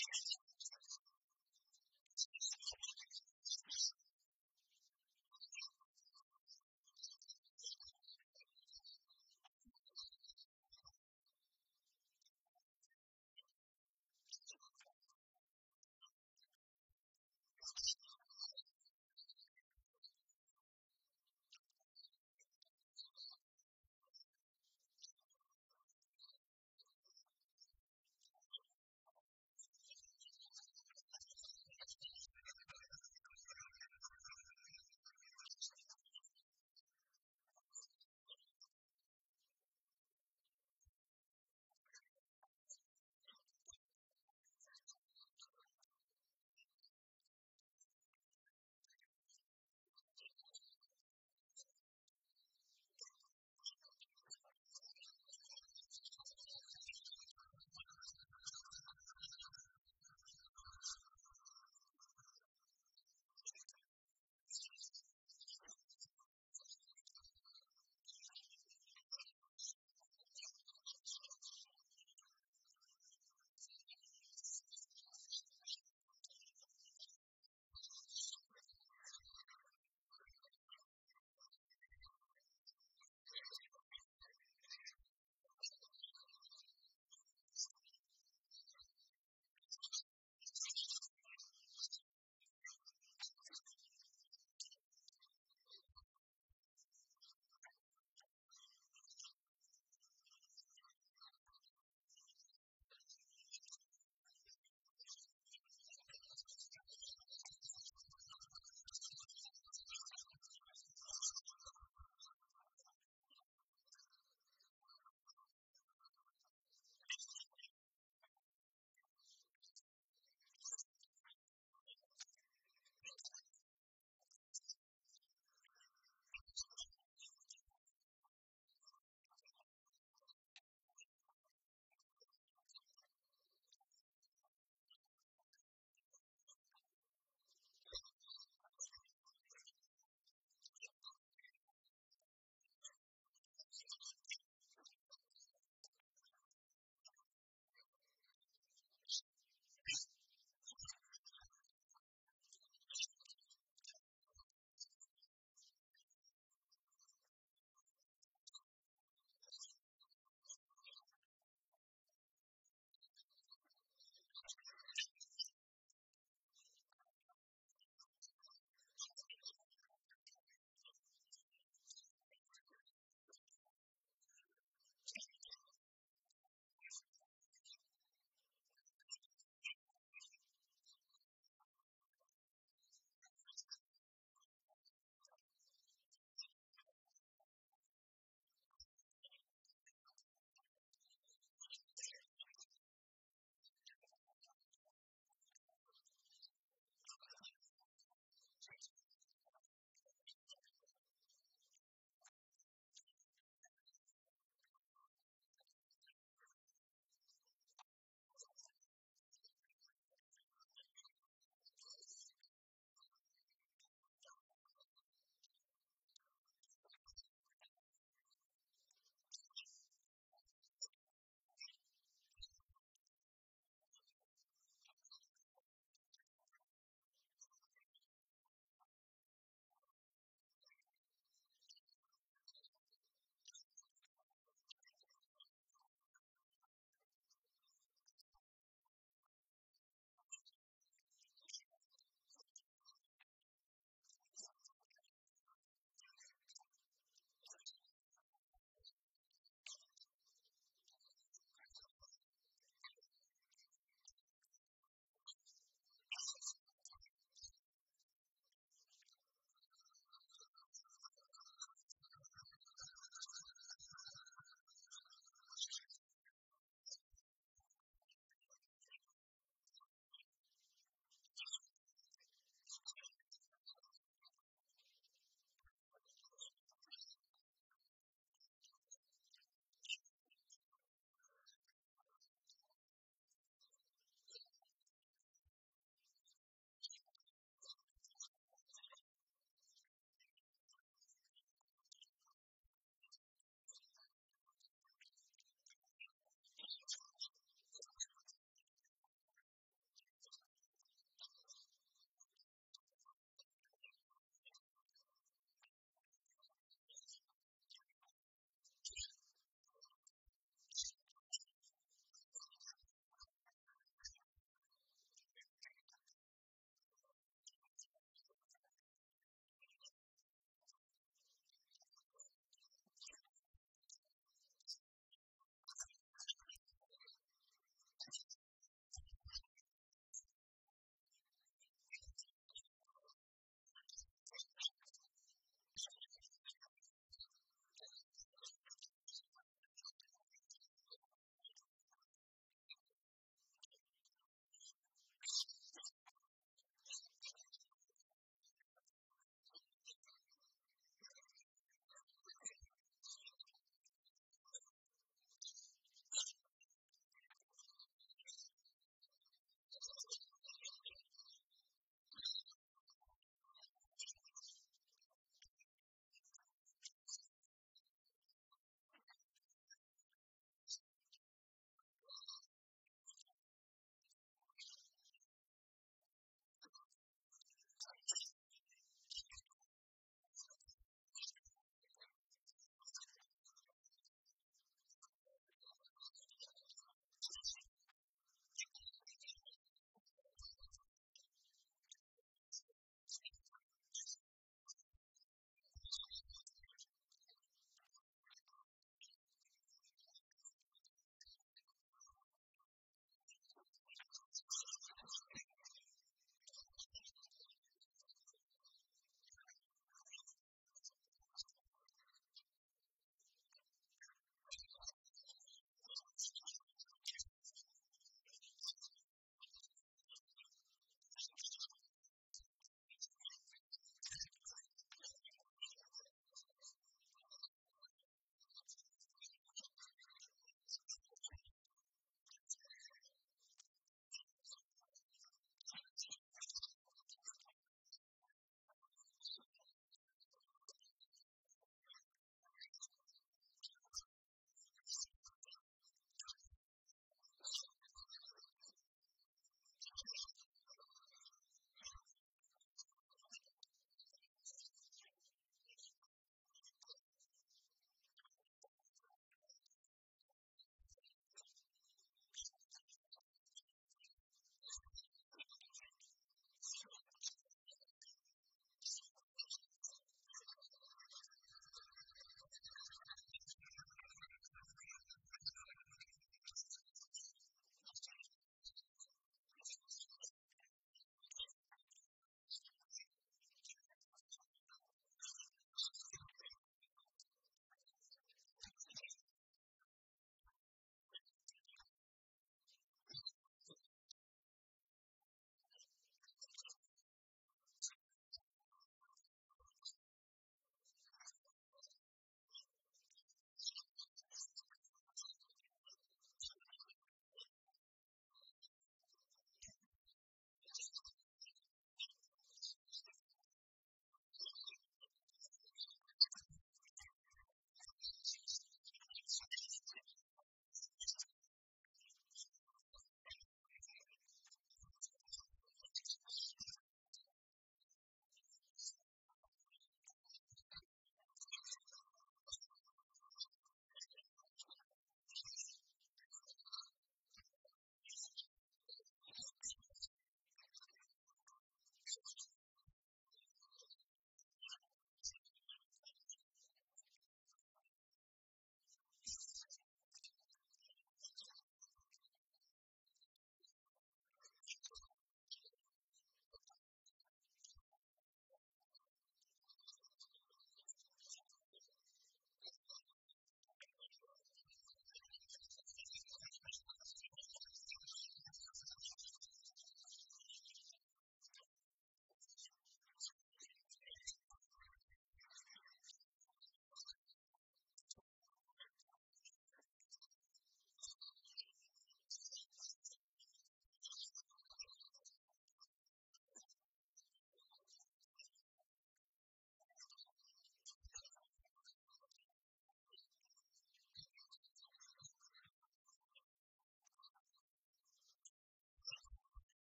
you.